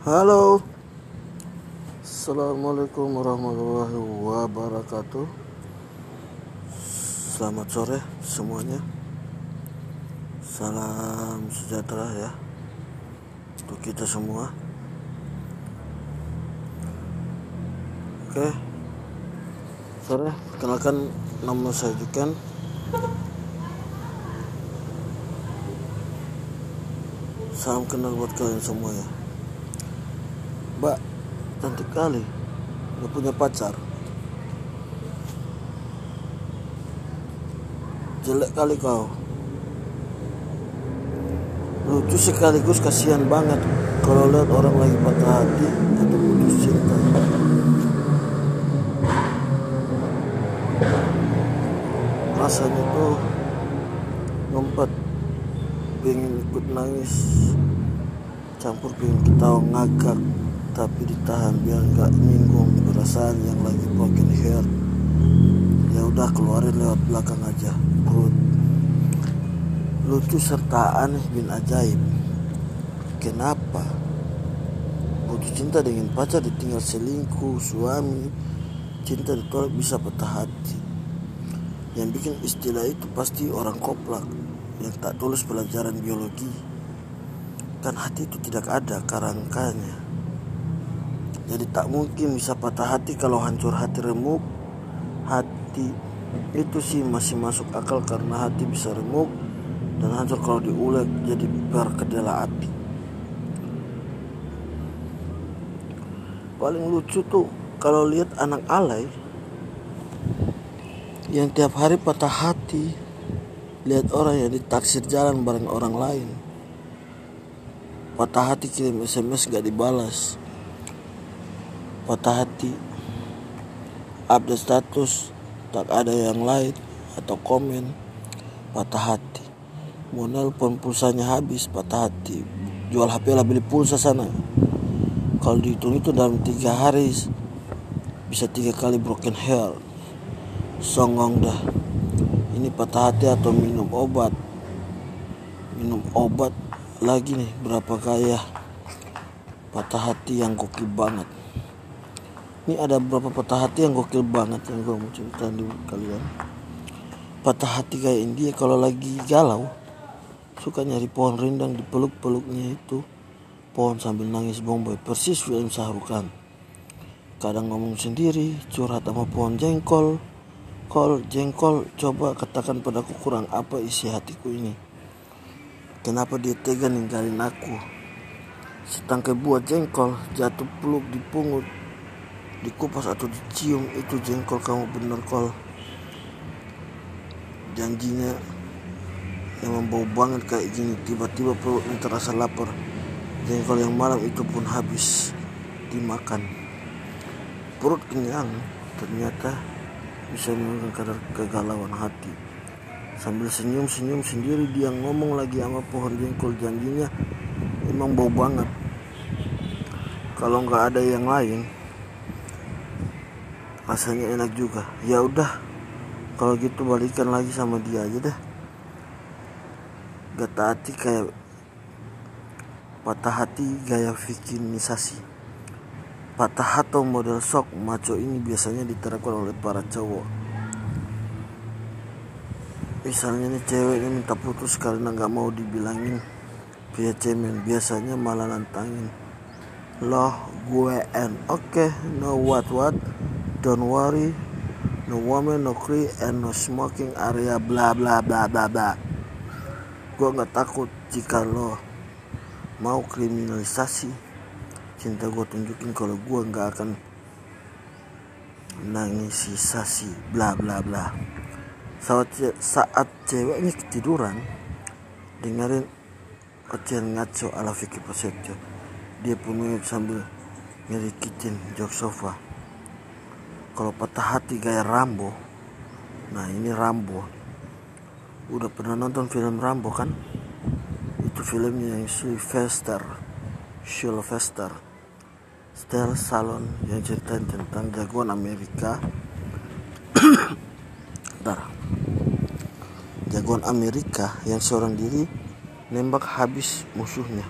Halo. Assalamualaikum warahmatullahi wabarakatuh. Selamat sore semuanya. Salam sejahtera ya Untuk kita semua. Oke. Sore Kenalkan nama saya Jukan Salam kenal buat kalian semua ya Mbak cantik kali. Gak punya pacar. Jelek kali kau. Lucu sekaligus kasihan banget Kalau lihat orang lagi patah hati Atau putus cinta. Rasanya tuh Ngumpet Pengen ikut nangis Campur pengen ketawa ngagak tapi ditahan biar nggak nyinggung perasaan yang lagi broken heart. Ya udah keluarin lewat belakang aja perut. Lucu serta aneh bin ajaib. Kenapa? Putus cinta dengan pacar ditinggal selingkuh suami cinta ditolak bisa patah hati. Yang bikin istilah itu pasti orang koplak yang tak tulus pelajaran biologi. Kan hati itu tidak ada kerangkanya jadi tak mungkin bisa patah hati kalau hancur hati remuk. Hati itu sih masih masuk akal karena hati bisa remuk dan hancur kalau diulek jadi berkedela api paling lucu tuh kalau lihat anak alay yang tiap hari patah hati lihat orang yang ditaksir jalan bareng orang lain. Patah hati kirim SMS gak dibalas patah hati. Update status tak ada yang lain atau komen patah hati. Mau nelpon pulsanya habis patah hati. Jual HP lah beli pulsa sana. Kalau dihitung itu dalam tiga hari bisa tiga kali broken hair songong dah. Ini patah hati atau minum obat? Minum obat lagi nih berapa kaya patah hati yang gokil banget ini ada beberapa patah hati yang gokil banget yang gue mau cerita di kalian. Patah hati kayak India kalau lagi galau suka nyari pohon rindang di peluk-peluknya itu. Pohon sambil nangis bomboy persis film Sahrukan kadang ngomong sendiri curhat sama pohon jengkol. Kol jengkol coba katakan padaku kurang apa isi hatiku ini? Kenapa dia tega ninggalin aku? Setangkai buah jengkol jatuh peluk dipungut dikupas atau dicium itu jengkol kamu bener kol. Janjinya yang membau banget kayak gini tiba-tiba perut terasa lapar. Jengkol yang malam itu pun habis dimakan. Perut kenyang ternyata bisa menurunkan kadar kegalauan hati. Sambil senyum-senyum sendiri dia ngomong lagi sama pohon jengkol. Janjinya emang bau banget. Kalau nggak ada yang lain rasanya enak juga. Ya udah kalau gitu balikan lagi sama dia aja deh. Gak hati kayak patah hati gaya vikinisasi. Patah atau model shock maco ini biasanya diterapkan oleh para cowok. Misalnya nih ceweknya minta putus karena nggak mau dibilangin. Via cemen biasanya malah nantangin. Loh gue en oke okay, no what what Don't worry, no woman, no cry, and no smoking area bla bla bla bla bla. Gue nggak takut jika lo mau kriminalisasi. Cinta gue tunjukin kalau gue nggak akan nangisisasi bla bla bla. Saat, saat ceweknya ketiduran dengerin ocehan ngaco ala Vicky Prasetyo dia pun sambil ngerikitin jok sofa kalau patah hati gaya Rambo. Nah ini Rambo. Udah pernah nonton film Rambo kan? Itu filmnya yang Sylvester. Sylvester. Style Salon yang ceritain tentang jagoan Amerika. Bentar. jagoan Amerika yang seorang diri nembak habis musuhnya.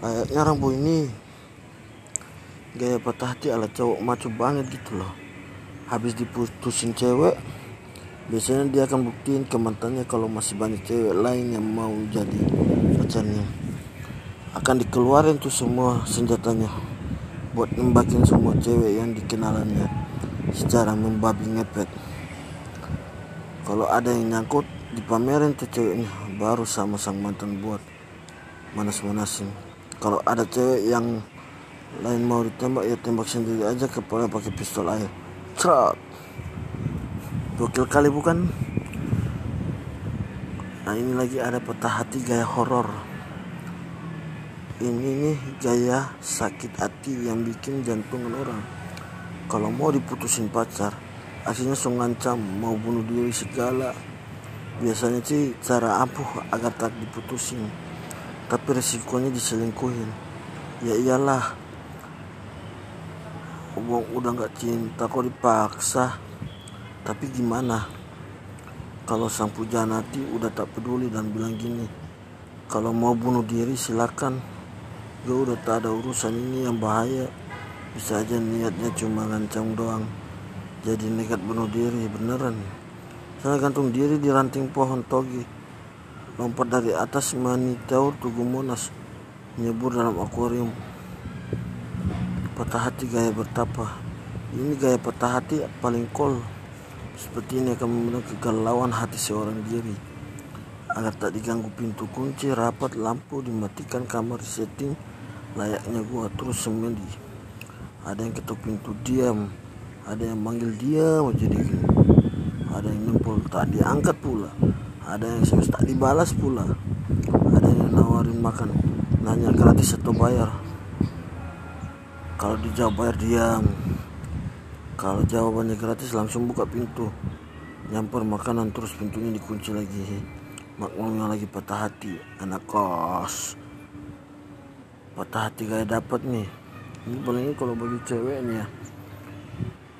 Layaknya Rambo ini. Gaya patah hati ala cowok maco banget gitu loh habis diputusin cewek biasanya dia akan buktiin ke mantannya kalau masih banyak cewek lain yang mau jadi pacarnya. Akan dikeluarin tuh semua senjatanya buat nembakin semua cewek yang dikenalannya secara membabi ngepet. Kalau ada yang nyangkut dipamerin tuh ceweknya baru sama sang mantan buat manas-manasin. Kalau ada cewek yang lain mau ditembak ya tembak sendiri aja kepala pakai pistol air Cerat. gokil kali bukan? Nah ini lagi ada patah hati gaya horor. Ini nih gaya sakit hati yang bikin jantungan orang. Kalau mau diputusin pacar aslinya so ngancam mau bunuh diri segala. Biasanya sih cara ampuh agar tak diputusin tapi resikonya diselingkuhin. Ya iyalah uang udah nggak cinta kok dipaksa. Tapi gimana? Kalau sang pujanati udah tak peduli dan bilang gini kalau mau bunuh diri silakan. Gue udah tak ada urusan ini yang bahaya. Bisa aja niatnya cuma ngancam doang. Jadi nekat bunuh diri beneran. Saya gantung diri di ranting pohon togi lompat dari atas manitaur tugu monas. Nyebur dalam akuarium patah hati gaya bertapa. Ini gaya patah hati paling kol seperti ini akan membentuk kegalauan hati seorang diri. Agar tak diganggu pintu kunci rapat lampu dimatikan kamar setting layaknya gua terus semedi ada yang ketuk pintu diam. Ada yang manggil dia mau jadi ada yang nempel tak diangkat pula. Ada yang serius tak dibalas pula. Ada yang nawarin makan nanya gratis atau bayar kalau dijawab bayar diam. Kalau jawabannya gratis langsung buka pintu. Nyamper makanan terus pintunya dikunci lagi. Makmumnya lagi patah hati. Anak kos. Patah hati kayak dapat nih. Ini paling kalau bagi cewek nih ya.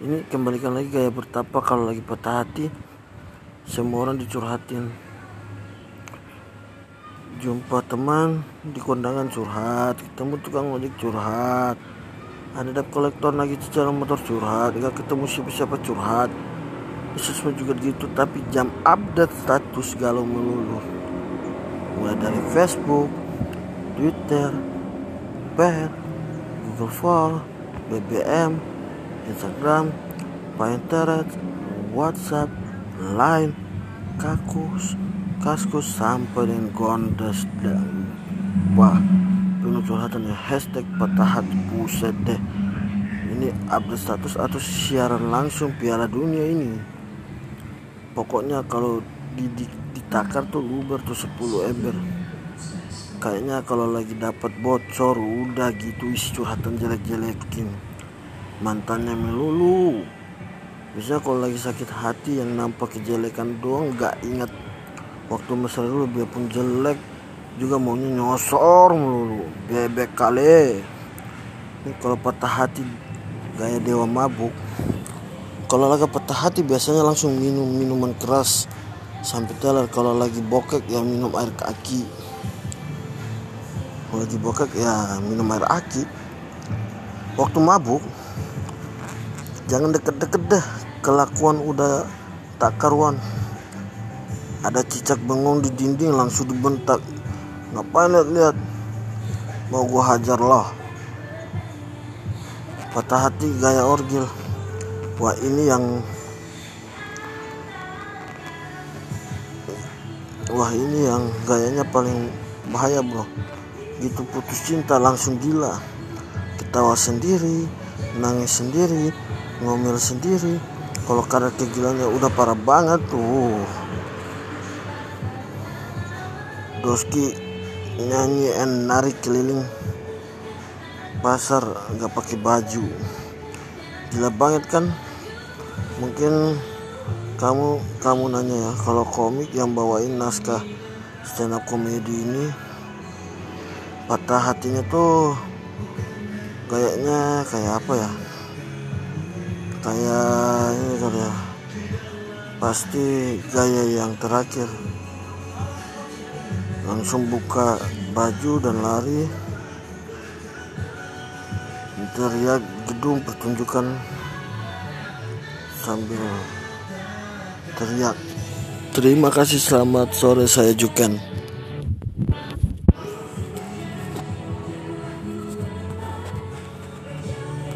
Ini kembalikan lagi gaya bertapa kalau lagi patah hati semua orang dicurhatin. Jumpa teman di kondangan curhat. Ketemu tukang ojek curhat ada dap kolektor lagi cicilan motor curhat nggak ketemu siapa-siapa curhat. Semua juga gitu tapi jam update status galau melulu. Mulai dari Facebook Twitter Pet Google Form BBM Instagram, Pinterest, WhatsApp, Line, Kakus, Kaskus sampai dengan Gondes dan wah penuh curhatan ya. Hashtag patah hati buset deh. Ini update status atau siaran langsung Piala Dunia ini? Pokoknya kalau di, di, ditakar tuh luber tuh 10 ember. Kayaknya kalau lagi dapat bocor udah gitu isi curhatan jelek-jelekin mantannya melulu. Bisa kalau lagi sakit hati yang nampak kejelekan doang gak ingat waktu masa dulu biarpun jelek juga maunya nyosor melulu. Bebek kali. Ini kalau patah hati gaya dewa mabuk kalau lagi patah hati biasanya langsung minum minuman keras. Sampai teler kalau lagi bokek ya minum air kaki. Kalau lagi bokek ya minum air aki. Waktu mabuk jangan deket-deket dah. Kelakuan udah tak karuan. Ada cicak bengong di dinding langsung dibentak ngapain lihat-lihat? Mau gua hajar lah. Patah hati gaya orgil. Wah ini yang wah ini yang gayanya paling bahaya bro. Gitu putus cinta langsung gila. Ketawa sendiri nangis sendiri ngomel sendiri. Kalau kadar kegilaannya udah parah banget tuh. Doski nyanyi and narik keliling pasar nggak pakai baju. Gila banget kan? Mungkin kamu kamu nanya ya kalau komik yang bawain naskah stand up komedi ini patah hatinya tuh kayaknya kayak apa ya? Kayak ini kali ya. Pasti gaya yang terakhir langsung buka baju dan lari. Teriak gedung pertunjukan sambil teriak. Terima kasih selamat sore saya Juken